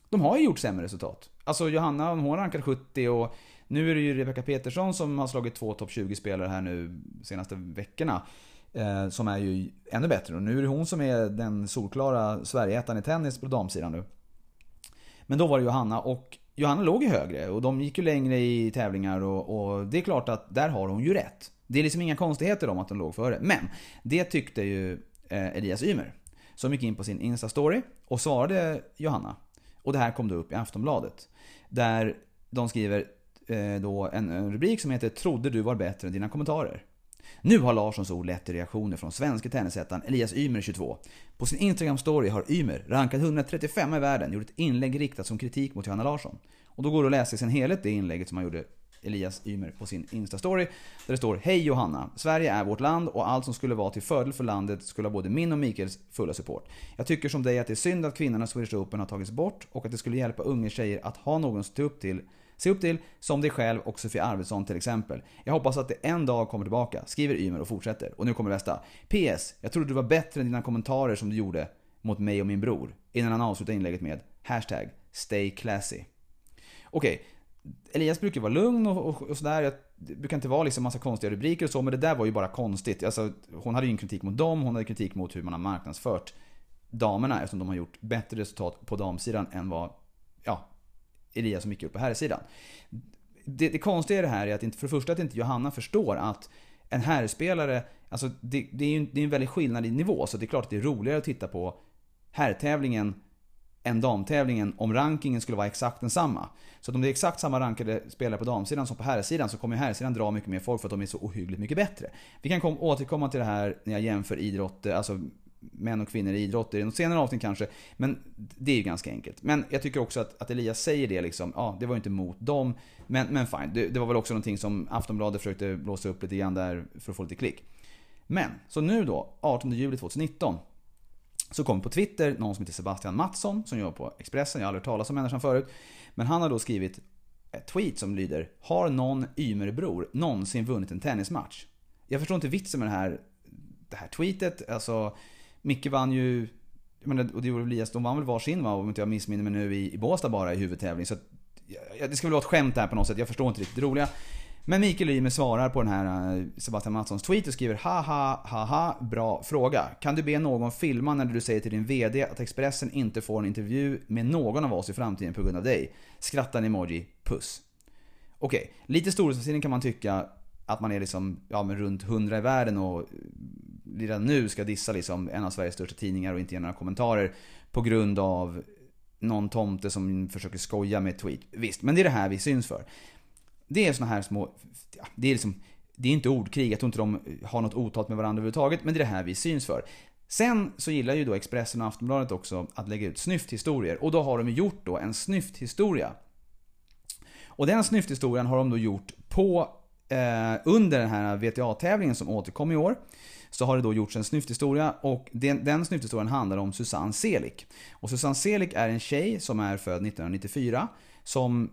De har ju gjort sämre resultat. Alltså Johanna, hon rankade 70 och nu är det ju Rebecca Petersson som har slagit två topp 20-spelare här nu senaste veckorna. Eh, som är ju ännu bättre. Och nu är det hon som är den solklara Sverigeettan i tennis på damsidan nu. Men då var det Johanna och Johanna låg ju högre och de gick ju längre i tävlingar och, och, det är klart att där har hon ju rätt. Det är liksom inga konstigheter om att de låg före. Men det tyckte ju eh, Elias Ymer. Som gick in på sin Insta-story och svarade Johanna. Och det här kom då upp i Aftonbladet. Där de skriver Eh, då en rubrik som heter “Trodde du var bättre än dina kommentarer”. Nu har Larssons ord lett till reaktioner från svenske tennisettan Elias Ymer 22. På sin Instagram-story har Ymer, rankad 135 i världen, gjort ett inlägg riktat som kritik mot Johanna Larsson. Och då går det att läsa i sin helhet det inlägget som han gjorde Elias Ymer på sin Insta-story. Där det står Hej Johanna! Sverige är vårt land och allt som skulle vara till fördel för landet skulle ha både min och Mikaels fulla support. Jag tycker som dig att det är synd att kvinnorna Swedish Open har tagits bort och att det skulle hjälpa unga tjejer att ha någon att stå upp till Se upp till, som dig själv och Sofie Arvidsson till exempel. Jag hoppas att det en dag kommer tillbaka, skriver Ymer och fortsätter. Och nu kommer det bästa. PS. Jag trodde du var bättre än dina kommentarer som du gjorde mot mig och min bror. Innan han avslutar inlägget med Hashtag Stay classy. Okej, okay. Elias brukar vara lugn och, och, och sådär. Det brukar inte vara liksom massa konstiga rubriker och så, men det där var ju bara konstigt. Alltså, hon hade ju en kritik mot dem, hon hade kritik mot hur man har marknadsfört damerna eftersom de har gjort bättre resultat på damsidan än vad ja, Elias och gick gjort på här sidan. Det, det konstiga i det här är att inte, för det första att inte Johanna förstår att en herrspelare, alltså det, det är ju det är en väldig skillnad i nivå. Så det är klart att det är roligare att titta på herrtävlingen än damtävlingen om rankingen skulle vara exakt densamma. Så att om det är exakt samma rankade spelare på damsidan som på herrsidan så kommer herrsidan dra mycket mer folk för att de är så ohyggligt mycket bättre. Vi kan kom, återkomma till det här när jag jämför idrott, alltså män och kvinnor i idrott i något senare avsnitt kanske. Men det är ju ganska enkelt. Men jag tycker också att, att Elias säger det liksom, ja det var ju inte mot dem. Men, men fine, det, det var väl också någonting som Aftonbladet försökte blåsa upp lite grann där för att få lite klick. Men, så nu då, 18 juli 2019. Så kom på Twitter någon som heter Sebastian Mattsson som jobbar på Expressen. Jag har aldrig hört talas om människan förut. Men han har då skrivit ett tweet som lyder Har någon Ymerbror någonsin vunnit en tennismatch? Jag förstår inte vitsen med det här, det här tweetet. Alltså, Micke vann ju, och det gjorde Elias, de vann väl varsin va, om inte jag missminner mig nu i, i Båstad bara i huvudtävling. Så att, ja, det ska väl vara ett skämt här på något sätt, jag förstår inte riktigt det roliga. Men Mikael Ymer svarar på den här eh, Sebastian Mattssons tweet och skriver haha haha bra fråga. Kan du be någon filma när du säger till din VD att Expressen inte får en intervju med någon av oss i framtiden på grund av dig? Skrattar en emoji, puss. Okej, okay. lite storhetsvansinnig kan man tycka att man är liksom, ja men runt 100 i världen och redan nu ska dissa liksom en av Sveriges största tidningar och inte ge några kommentarer på grund av någon tomte som försöker skoja med tweet. Visst, men det är det här vi syns för. Det är såna här små... Det är liksom... Det är inte ordkrig, jag tror inte de har något otalt med varandra överhuvudtaget, men det är det här vi syns för. Sen så gillar ju då Expressen och Aftonbladet också att lägga ut snyfthistorier och då har de gjort då en snyfthistoria. Och den snyfthistorien har de då gjort på eh, under den här VTA-tävlingen som återkom i år så har det då gjorts en snyfthistoria och den, den snyfthistorien handlar om Susanne Selik. Och Susanne Selik är en tjej som är född 1994 som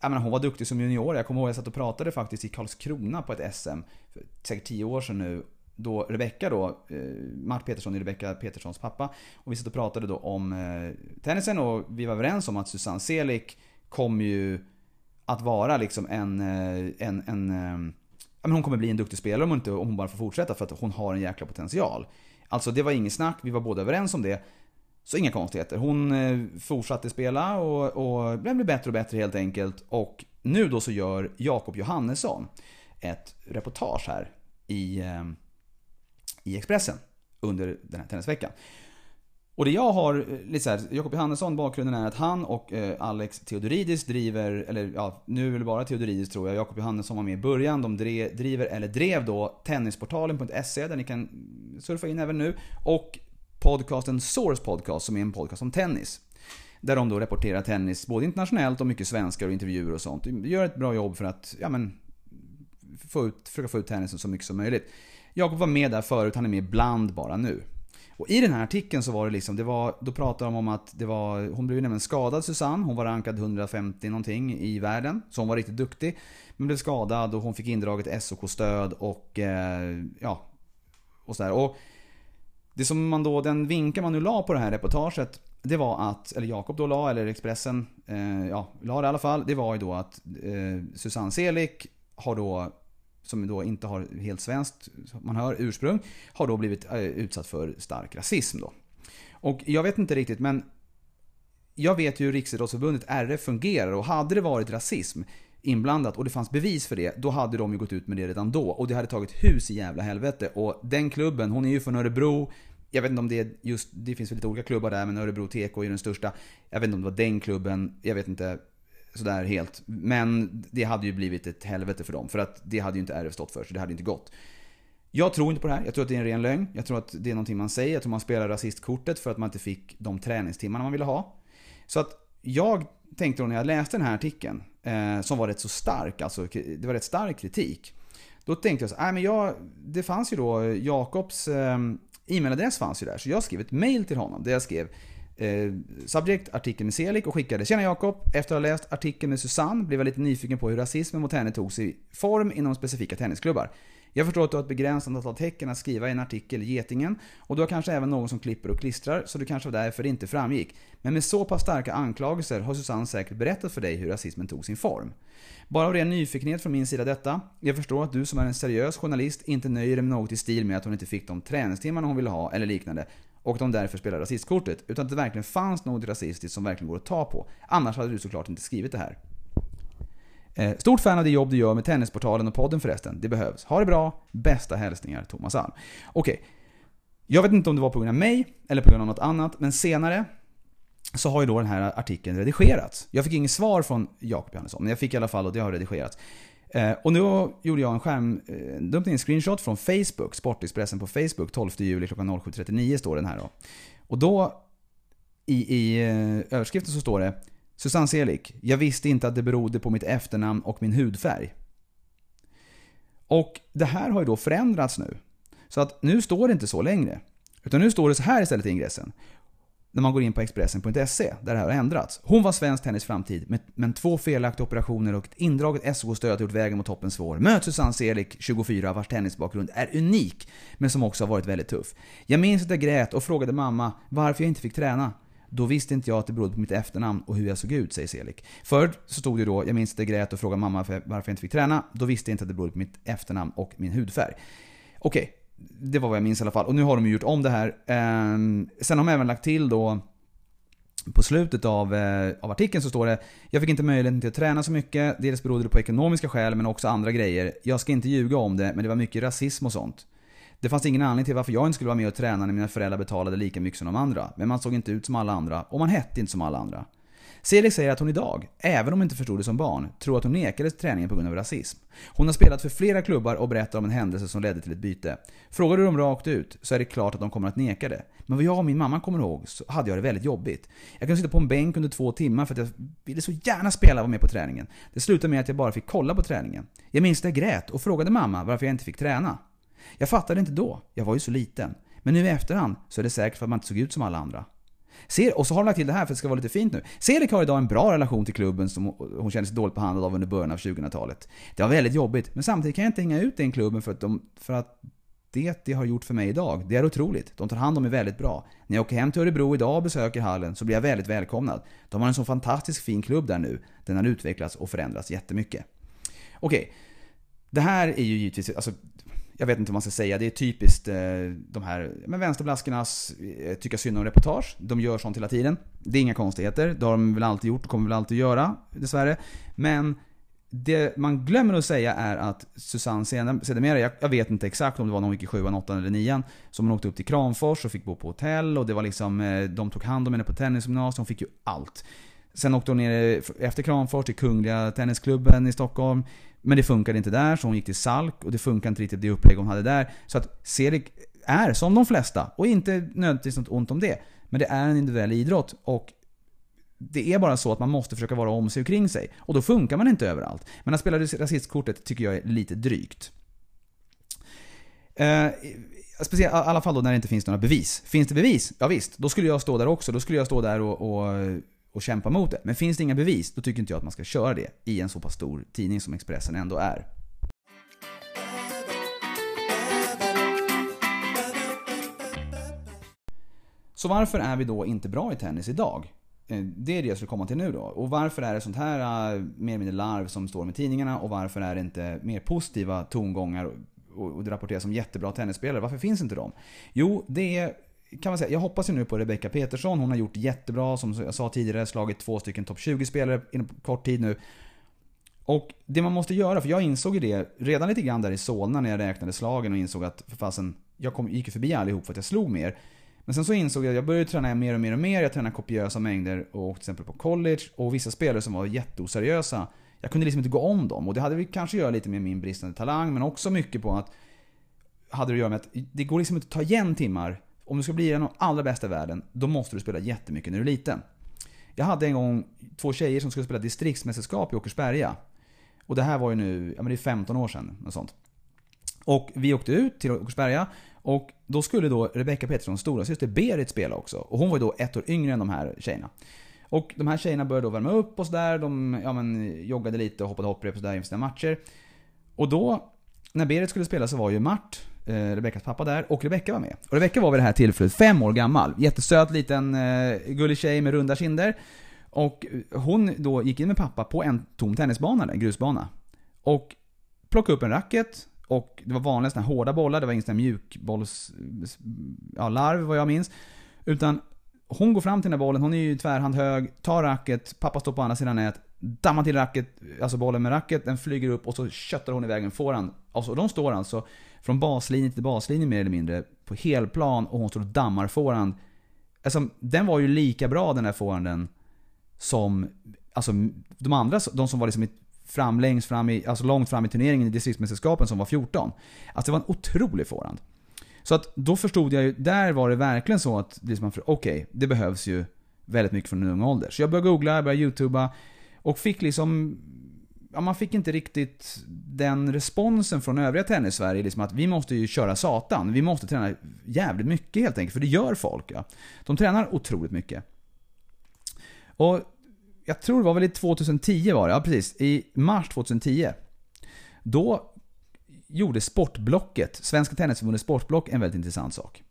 jag menar, hon var duktig som junior. Jag kommer ihåg att jag satt och pratade faktiskt i Karlskrona på ett SM, för säkert 10 år sedan nu. Då Rebecka då, eh, Mart Petersson är Rebecka Peterssons pappa. Och vi satt och pratade då om eh, tennisen och vi var överens om att Susanne Selik kom ju att vara liksom en, eh, en, en eh, men hon kommer bli en duktig spelare om hon, inte, om hon bara får fortsätta för att hon har en jäkla potential. Alltså det var inget snack, vi var båda överens om det. Så inga konstigheter. Hon eh, fortsatte spela och, och blev bättre och bättre helt enkelt. Och nu då så gör Jakob Johannesson ett reportage här i, eh, i Expressen under den här tennisveckan. Och det jag har, eh, lite såhär, Jakob Johannesson, bakgrunden är att han och eh, Alex Theodoridis driver, eller ja, nu är det bara Theodoridis tror jag, Jakob Johannesson var med i början. De drev, driver, eller drev då Tennisportalen.se där ni kan surfa in även nu. Och podcasten Source Podcast som är en podcast om tennis. Där de då rapporterar tennis både internationellt och mycket svenskar och intervjuer och sånt. De gör ett bra jobb för att, ja men, få ut, försöka få ut tennisen så mycket som möjligt. Jakob var med där förut, han är med ibland bara nu. Och i den här artikeln så var det liksom, det var, då pratade de om att det var, hon blev nämligen skadad Susanne, hon var rankad 150 någonting i världen. Så hon var riktigt duktig. Men blev skadad och hon fick indraget SOK-stöd och eh, ja, och sådär. Och det som man då, den vinkel man nu la på det här reportaget det var att, eller Jakob då la, eller Expressen, eh, ja, la det i alla fall. Det var ju då att eh, Susanne Selik har då som då inte har helt svenskt, man hör, ursprung, har då blivit eh, utsatt för stark rasism då. Och jag vet inte riktigt men jag vet ju hur Riksidrottsförbundet, RF, fungerar och hade det varit rasism inblandat och det fanns bevis för det, då hade de ju gått ut med det redan då. Och det hade tagit hus i jävla helvete. Och den klubben, hon är ju från Örebro. Jag vet inte om det är just, det finns väl lite olika klubbar där, men Örebro TK är ju den största. Jag vet inte om det var den klubben, jag vet inte sådär helt. Men det hade ju blivit ett helvete för dem. För att det hade ju inte RF stått för, så det hade inte gått. Jag tror inte på det här. Jag tror att det är en ren lögn. Jag tror att det är någonting man säger. Jag tror man spelar rasistkortet för att man inte fick de träningstimmarna man ville ha. Så att jag tänkte då när jag läste den här artikeln, eh, som var rätt så stark, alltså det var rätt stark kritik. Då tänkte jag så nej men jag, det fanns ju då Jakobs eh, e-mailadress fanns ju där. Så jag skrev ett mail till honom där jag skrev Eh, subject, artikeln med Selik och skickade “Tjena Jakob! Efter att ha läst artikeln med Susanne blev jag lite nyfiken på hur rasismen mot henne tog sig form inom specifika tennisklubbar. Jag förstår att du har ett begränsat antal tecken att skriva i en artikel i Getingen och du har kanske även någon som klipper och klistrar så det kanske var därför det inte framgick. Men med så pass starka anklagelser har Susanne säkert berättat för dig hur rasismen tog sin form. Bara av ren nyfikenhet från min sida detta. Jag förstår att du som är en seriös journalist inte nöjer dig med något i stil med att hon inte fick de träningstimmarna hon ville ha eller liknande och de därför spelar rasistkortet. Utan att det verkligen fanns något rasistiskt som verkligen går att ta på. Annars hade du såklart inte skrivit det här. Eh, stort fan av det jobb du gör med Tennisportalen och podden förresten. Det behövs. Ha det bra. Bästa hälsningar Thomas Alm. Okej. Okay. Jag vet inte om det var på grund av mig eller på grund av något annat, men senare så har ju då den här artikeln redigerats. Jag fick inget svar från Jakob Johannesson, men jag fick i alla fall och det har redigerats. Eh, och nu gjorde jag en skärmdumpning, eh, en screenshot från Facebook, Sportexpressen på Facebook, 12 juli klockan 07.39 står den här då. Och då i, i eh, överskriften så står det Susanne Selik, jag visste inte att det berodde på mitt efternamn och min hudfärg. Och det här har ju då förändrats nu. Så att nu står det inte så längre. Utan nu står det så här istället i ingressen när man går in på Expressen.se, där det här har ändrats. Hon var svensk tennis framtid, men två felaktiga operationer och ett indraget SOK-stöd har gjort vägen mot toppen svår. Möt Susanne Selik, 24, vars tennisbakgrund är unik, men som också har varit väldigt tuff. Jag minns att jag grät och frågade mamma varför jag inte fick träna. Då visste inte jag att det berodde på mitt efternamn och hur jag såg ut, säger Selik. Förr så stod det då, jag minns att jag grät och frågade mamma varför jag inte fick träna. Då visste jag inte att det berodde på mitt efternamn och min hudfärg. Okej, okay, det var vad jag minns i alla fall. Och nu har de gjort om det här. Ehm, sen har de även lagt till då på slutet av, eh, av artikeln så står det Jag fick inte möjligheten till att träna så mycket. Dels berodde det på ekonomiska skäl men också andra grejer. Jag ska inte ljuga om det men det var mycket rasism och sånt. Det fanns ingen anledning till varför jag inte skulle vara med och träna när mina föräldrar betalade lika mycket som de andra. Men man såg inte ut som alla andra och man hette inte som alla andra. Celik säger att hon idag, även om hon inte förstod det som barn, tror att hon nekades träningen på grund av rasism. Hon har spelat för flera klubbar och berättar om en händelse som ledde till ett byte. Frågar du dem rakt ut så är det klart att de kommer att neka det. Men vad jag och min mamma kommer ihåg så hade jag det väldigt jobbigt. Jag kunde sitta på en bänk under två timmar för att jag ville så gärna spela och vara med på träningen. Det slutade med att jag bara fick kolla på träningen. Jag minns att jag grät och frågade mamma varför jag inte fick träna. Jag fattade inte då, jag var ju så liten. Men nu i efterhand så är det säkert för att man inte såg ut som alla andra. Ser, och så har de lagt till det här för att det ska vara lite fint nu. Serik har idag en bra relation till klubben som hon kände sig dåligt behandlad av under början av 2000-talet. Det var väldigt jobbigt, men samtidigt kan jag inte hänga ut den klubben för att, de, för att det de har gjort för mig idag, det är otroligt. De tar hand om mig väldigt bra. När jag åker hem till Örebro idag och besöker hallen så blir jag väldigt välkomnad. De har en så fantastiskt fin klubb där nu. Den har utvecklats och förändrats jättemycket. Okej, det här är ju givetvis, alltså jag vet inte vad man ska säga, det är typiskt eh, de här men vänsterblaskornas eh, tycka synd om reportage. De gör sånt hela tiden. Det är inga konstigheter, det har de väl alltid gjort och kommer väl alltid göra, dessvärre. Men det man glömmer att säga är att Susanne sedermera, jag, jag vet inte exakt om det var när hon gick i sjuan, åttan eller nian, som hon åkte upp till Kramfors och fick bo på hotell och det var liksom, eh, de tog hand om henne på tennisgymnasiet, hon fick ju allt. Sen åkte hon ner efter Kramfors till Kungliga Tennisklubben i Stockholm. Men det funkade inte där, så hon gick till Salk och det funkade inte riktigt det upplägg hon hade där. Så att Cedric är som de flesta, och inte nödvändigtvis något ont om det. Men det är en individuell idrott och det är bara så att man måste försöka vara om sig och kring sig. Och då funkar man inte överallt. Men att spela rasistkortet tycker jag är lite drygt. Eh, speciellt, I alla fall då när det inte finns några bevis. Finns det bevis? Ja visst, då skulle jag stå där också. Då skulle jag stå där och, och och kämpa mot det. Men finns det inga bevis, då tycker inte jag att man ska köra det i en så pass stor tidning som Expressen ändå är. Så varför är vi då inte bra i tennis idag? Eh, det är det jag skulle komma till nu då. Och varför är det sånt här eh, mer eller mindre larv som står med tidningarna och varför är det inte mer positiva tongångar och det rapporteras om jättebra tennisspelare? Varför finns inte de? Jo, det är kan man säga, jag hoppas ju nu på Rebecca Petersson. Hon har gjort jättebra, som jag sa tidigare, slagit två stycken topp 20-spelare inom kort tid nu. Och det man måste göra, för jag insåg ju det redan lite grann där i Solna när jag räknade slagen och insåg att för fasen, jag kom, gick ju förbi allihop för att jag slog mer. Men sen så insåg jag att jag började träna mer och mer och mer. Jag tränade kopiösa mängder och åkte till exempel på college. Och vissa spelare som var jätteoseriösa, jag kunde liksom inte gå om dem. Och det hade väl kanske att göra lite med min bristande talang, men också mycket på att hade det att göra med att det går liksom inte att ta igen timmar om du ska bli en av de allra bästa i världen, då måste du spela jättemycket när du är liten. Jag hade en gång två tjejer som skulle spela distriktsmästerskap i Åkersberga. Och det här var ju nu, ja men det är 15 år sedan. Något sånt. Och vi åkte ut till Åkersberga. Och då skulle då Rebecca Petterssons stora syster Berit spela också. Och hon var ju då ett år yngre än de här tjejerna. Och de här tjejerna började då värma upp och sådär. De ja, men, joggade lite och hoppade hopprep och sådär inför sina matcher. Och då, när Berit skulle spela så var ju Mart eh, Rebeckas pappa där, och Rebecka var med. Och Rebecka var vid det här tillfället fem år gammal. Jättesöt liten eh, gullig tjej med runda kinder. Och hon då gick in med pappa på en tom tennisbana, en grusbana. Och plockade upp en racket. Och det var vanliga såna hårda bollar, det var ingen sån här mjukbolls... Ja, larv vad jag minns. Utan hon går fram till den här bollen, hon är ju tvärhand hög, tar racket, pappa står på andra sidan nät, dammar till racket, alltså bollen med racket, den flyger upp och så köttar hon iväg en forehand. Alltså de står alltså från baslinje till baslinje mer eller mindre på helplan och hon står och dammar forehand. Alltså, den var ju lika bra den där forehanden som alltså, de andra, de som var liksom fram, längst fram i, alltså långt fram i turneringen i distriktsmästerskapen som var 14. Alltså det var en otrolig forehand. Så att då förstod jag ju, där var det verkligen så att, liksom, okej, okay, det behövs ju väldigt mycket från en ung ålder. Så jag började googla, jag började youtuba och fick liksom ja, man fick inte riktigt den responsen från övriga tennis-Sverige. Liksom att vi måste ju köra satan. Vi måste träna jävligt mycket helt enkelt. För det gör folk. Ja. De tränar otroligt mycket. Och jag tror det var väl i 2010 var det, ja precis. I mars 2010. Då gjorde Sportblocket, Svenska Tennisförbundets Sportblock, en väldigt intressant sak.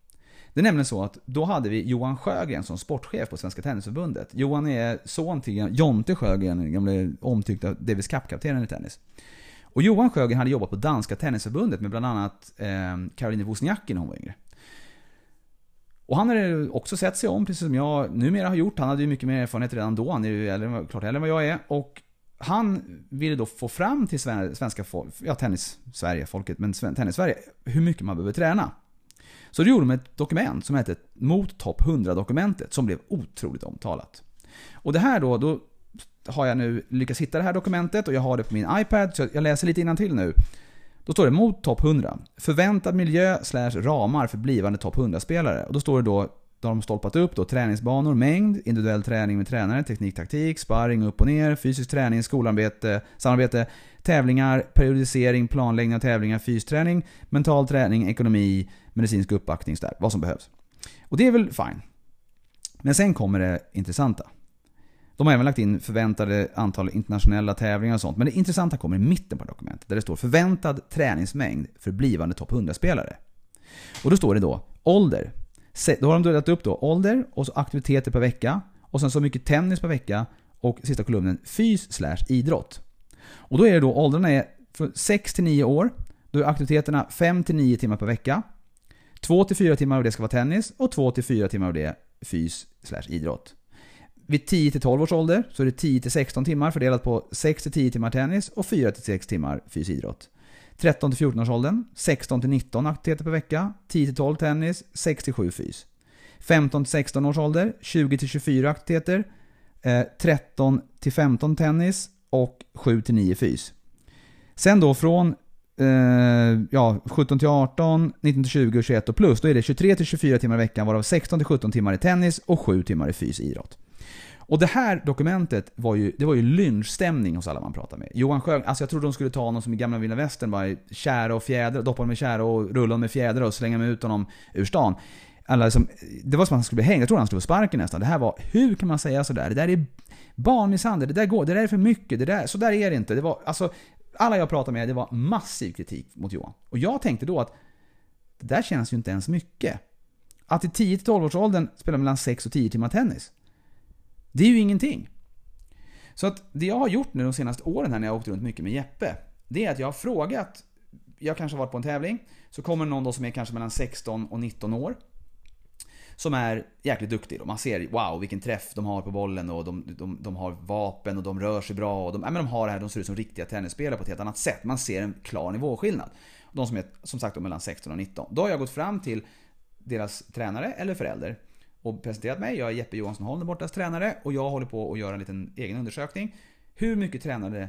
Det är nämligen så att då hade vi Johan Sjögren som sportchef på Svenska Tennisförbundet. Johan är son till Jonte Sjögren, den gamle omtyckta Davis Cup-kaptenen i tennis. Och Johan Sjögren hade jobbat på Danska Tennisförbundet med bland annat eh, Caroline Wozniacki när hon var yngre. Och han hade också sett sig om, precis som jag numera har gjort. Han hade ju mycket mer erfarenhet redan då. Han är ju äldre, klart äldre än vad jag är. Och han ville då få fram till svenska folk, ja tennis Sverige, folket, men tennis Sverige, hur mycket man behöver träna. Så då gjorde de ett dokument som hette Mot topp 100-dokumentet, som blev otroligt omtalat. Och det här då, då har jag nu lyckats hitta det här dokumentet och jag har det på min iPad, så jag läser lite till nu. Då står det mot topp 100. Förväntad miljö slash ramar för blivande topp 100-spelare. Och då står det då, då har de stolpat upp då träningsbanor, mängd, individuell träning med tränare, teknik, taktik, sparring upp och ner, fysisk träning, skolarbete, samarbete, tävlingar, periodisering, planläggning av tävlingar, fysträning, mental träning, ekonomi, medicinsk uppbackning, där, vad som behövs. Och det är väl fine. Men sen kommer det intressanta. De har även lagt in förväntade antal internationella tävlingar och sånt. Men det intressanta kommer i mitten på dokumentet. Där det står förväntad träningsmängd för blivande topp 100-spelare. Och då står det då ålder. Då har de delat upp då ålder och så aktiviteter per vecka. Och sen så mycket tennis per vecka. Och sista kolumnen fys slash idrott. Och då är det då åldrarna är från 6 till 9 år. Då är aktiviteterna 5 till 9 timmar per vecka. 2 till 4 timmar av det ska vara tennis och 2 till 4 timmar av det fys slash idrott. Vid 10 till 12 års ålder så är det 10 till 16 timmar fördelat på 6 till 10 timmar tennis och 4 till 6 timmar fys idrott. 13 till 14 års åldern 16 till 19 aktiviteter per vecka, 10 till 12 tennis, 6 till 7 fys. 15 till 16 års ålder 20 till 24 aktiviteter, eh, 13 till 15 tennis och 7 till 9 fys. Sen då från eh, ja, 17 18, 19 20 och 21 och plus, då är det 23 24 timmar i veckan varav 16 17 timmar i tennis och 7 timmar i fys idrott. Och det här dokumentet var ju, det var ju lynchstämning hos alla man pratade med. Johan Sjögren, alltså jag trodde de skulle ta honom som i gamla vilda västern, bara kära och fjädrar, doppa honom i kära och rulla honom med fjädrar och slänga med ut honom ur stan. Alla liksom, det var som att han skulle bli hängd, jag trodde han skulle få sparken nästan. Det här var, hur kan man säga sådär? Det där är barnmisshandel, det där går, det där är för mycket, det där, så där är det inte. Det var, alltså, alla jag pratade med, det var massiv kritik mot Johan. Och jag tänkte då att det där känns ju inte ens mycket. Att i 10-12 års åldern spela mellan 6 och 10 timmar tennis. Det är ju ingenting. Så att det jag har gjort nu de senaste åren här när jag har åkt runt mycket med Jeppe, det är att jag har frågat, jag kanske har varit på en tävling, så kommer någon då som är kanske mellan 16 och 19 år. Som är jäkligt duktig. Och man ser wow vilken träff de har på bollen och de, de, de har vapen och de rör sig bra. Och de, men de har det här, de ser ut som riktiga tennisspelare på ett helt annat sätt. Man ser en klar nivåskillnad. De som är som sagt mellan 16 och 19. Då har jag gått fram till deras tränare eller förälder och presenterat mig. Jag är Jeppe Johansson Holm, bortas tränare och jag håller på att göra en liten egen undersökning. Hur mycket tränade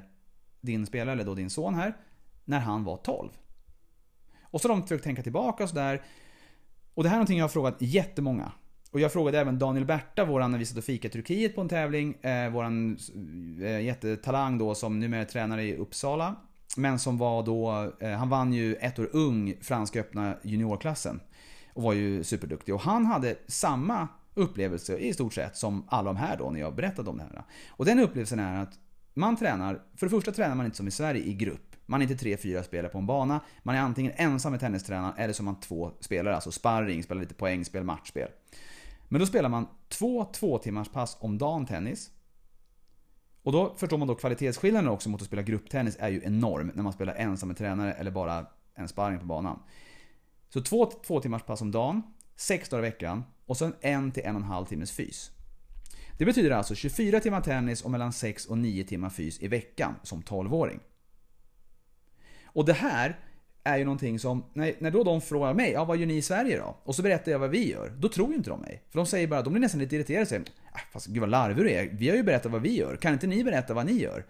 din spelare, eller då din son här, när han var 12? Och så har de försökt tänka tillbaka och sådär. Och det här är någonting jag har frågat jättemånga. Och jag frågade även Daniel Berta, våran, när vi satt och fikade i Turkiet på en tävling, eh, våran eh, jättetalang då som numera är tränare i Uppsala. Men som var då, eh, han vann ju ett år ung Franska öppna juniorklassen. Och var ju superduktig. Och han hade samma upplevelse i stort sett som alla de här då när jag berättade om det här. Och den upplevelsen är att man tränar, för det första tränar man inte som i Sverige i grupp. Man är inte tre, fyra spelare på en bana. Man är antingen ensam med tennistränaren eller så är man två spelare, alltså sparring, spelar lite poängspel, matchspel. Men då spelar man två två timmars pass om dagen tennis. Och då förstår man då kvalitetsskillnaden också mot att spela grupptennis är ju enorm när man spelar ensam med tränare eller bara en sparring på banan. Så två, två timmars pass om dagen, sex dagar i veckan och sen en till en och en halv timmes fys. Det betyder alltså 24 timmar tennis och mellan 6 och 9 timmar fys i veckan som 12-åring. Och det här är ju någonting som, när, när då de frågar mig, ja vad gör ni i Sverige då? Och så berättar jag vad vi gör. Då tror ju inte de mig. För de säger bara, de blir nästan lite irriterade och säger, äh, fast gud vad larvig du är. Vi har ju berättat vad vi gör. Kan inte ni berätta vad ni gör?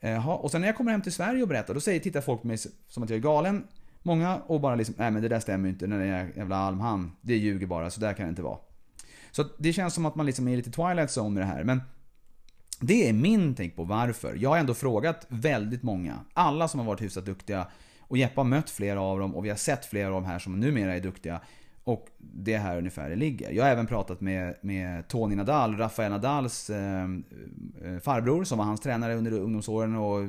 Jaha, och sen när jag kommer hem till Sverige och berättar, då säger, tittar folk på mig som att jag är galen. Många och bara liksom, nej men det där stämmer ju inte, den där jävla Almhan, det ljuger bara, så där kan det inte vara. Så det känns som att man liksom är lite Twilight Zone med det här. Men det är min tänk på varför. Jag har ändå frågat väldigt många, alla som har varit hyfsat duktiga. Och Jeppe har mött flera av dem och vi har sett flera av dem här som numera är duktiga. Och det är här ungefär det ligger. Jag har även pratat med, med Tony Nadal, Rafael Nadals eh, eh farbror som var hans tränare under ungdomsåren. Och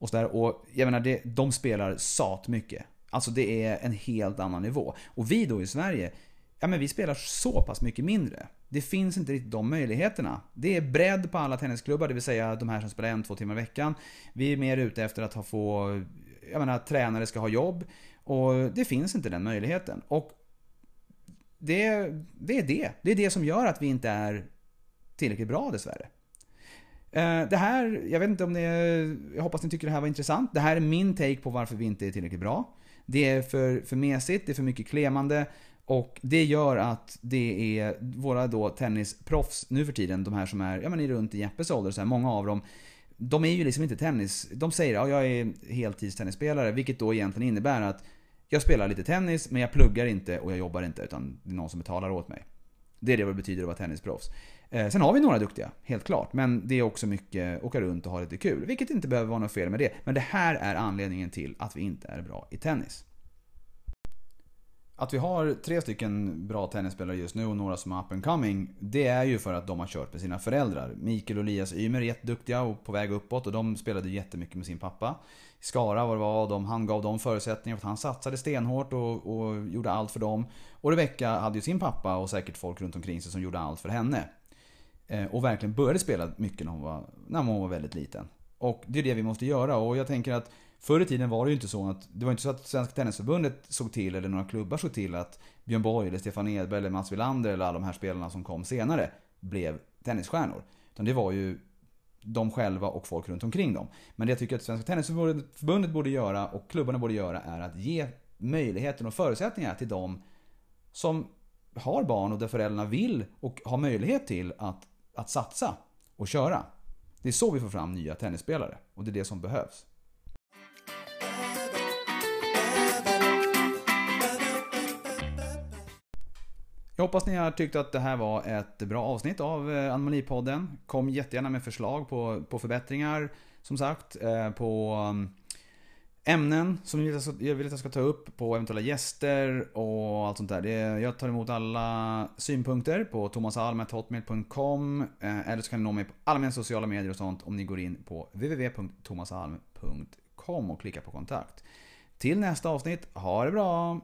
och, så där. och jag menar, det, de spelar sat mycket. Alltså det är en helt annan nivå. Och vi då i Sverige, ja men vi spelar så pass mycket mindre. Det finns inte riktigt de möjligheterna. Det är bredd på alla tennisklubbar, det vill säga de här som spelar en, två timmar i veckan. Vi är mer ute efter att få, jag menar tränare ska ha jobb. Och det finns inte den möjligheten. Och det, det är det. Det är det som gör att vi inte är tillräckligt bra dessvärre. Eh, det här, jag vet inte om ni, jag hoppas ni tycker det här var intressant. Det här är min take på varför vi inte är tillräckligt bra. Det är för, för mesigt, det är för mycket klemande. Och det gör att det är våra då tennisproffs nu för tiden, de här som är, ja men runt i Jeppes ålder, så här, många av dem. De är ju liksom inte tennis, de säger att ja, jag är heltidstennisspelare, vilket då egentligen innebär att jag spelar lite tennis, men jag pluggar inte och jag jobbar inte, utan det är någon som betalar åt mig. Det är det vad det betyder att vara tennisproffs. Eh, sen har vi några duktiga, helt klart. Men det är också mycket åka runt och ha lite kul. Vilket inte behöver vara något fel med det. Men det här är anledningen till att vi inte är bra i tennis. Att vi har tre stycken bra tennisspelare just nu och några som är up and coming. Det är ju för att de har kört med sina föräldrar. Mikael och Elias Ymer är jätteduktiga och på väg uppåt och de spelade jättemycket med sin pappa. Skara var det var, de, han gav dem förutsättningar för att han satsade stenhårt och, och gjorde allt för dem. Och Rebecca hade ju sin pappa och säkert folk runt omkring sig som gjorde allt för henne. Eh, och verkligen började spela mycket när hon, var, när hon var väldigt liten. Och det är det vi måste göra och jag tänker att Förr i tiden var det ju inte så att det var inte så att Svenska Tennisförbundet såg till, eller några klubbar såg till att Björn Borg, eller Stefan Edberg, eller Mats Wilander eller alla de här spelarna som kom senare blev tennisstjärnor. Utan det var ju de själva och folk runt omkring dem. Men det jag tycker att Svenska Tennisförbundet borde göra och klubbarna borde göra är att ge möjligheten och förutsättningar till de som har barn och där föräldrarna vill och har möjlighet till att, att satsa och köra. Det är så vi får fram nya tennisspelare och det är det som behövs. Jag hoppas ni har tyckt att det här var ett bra avsnitt av eh, Anomalipodden. Kom jättegärna med förslag på, på förbättringar, som sagt, eh, på mm, ämnen som ni vill att jag ska ta upp, på eventuella gäster och allt sånt där. jag tar emot alla synpunkter på thomasalm.hotmail.com eh, eller så kan ni nå mig på alla mina sociala medier och sånt om ni går in på www.thomasalm.com och klickar på kontakt. Till nästa avsnitt, ha det bra!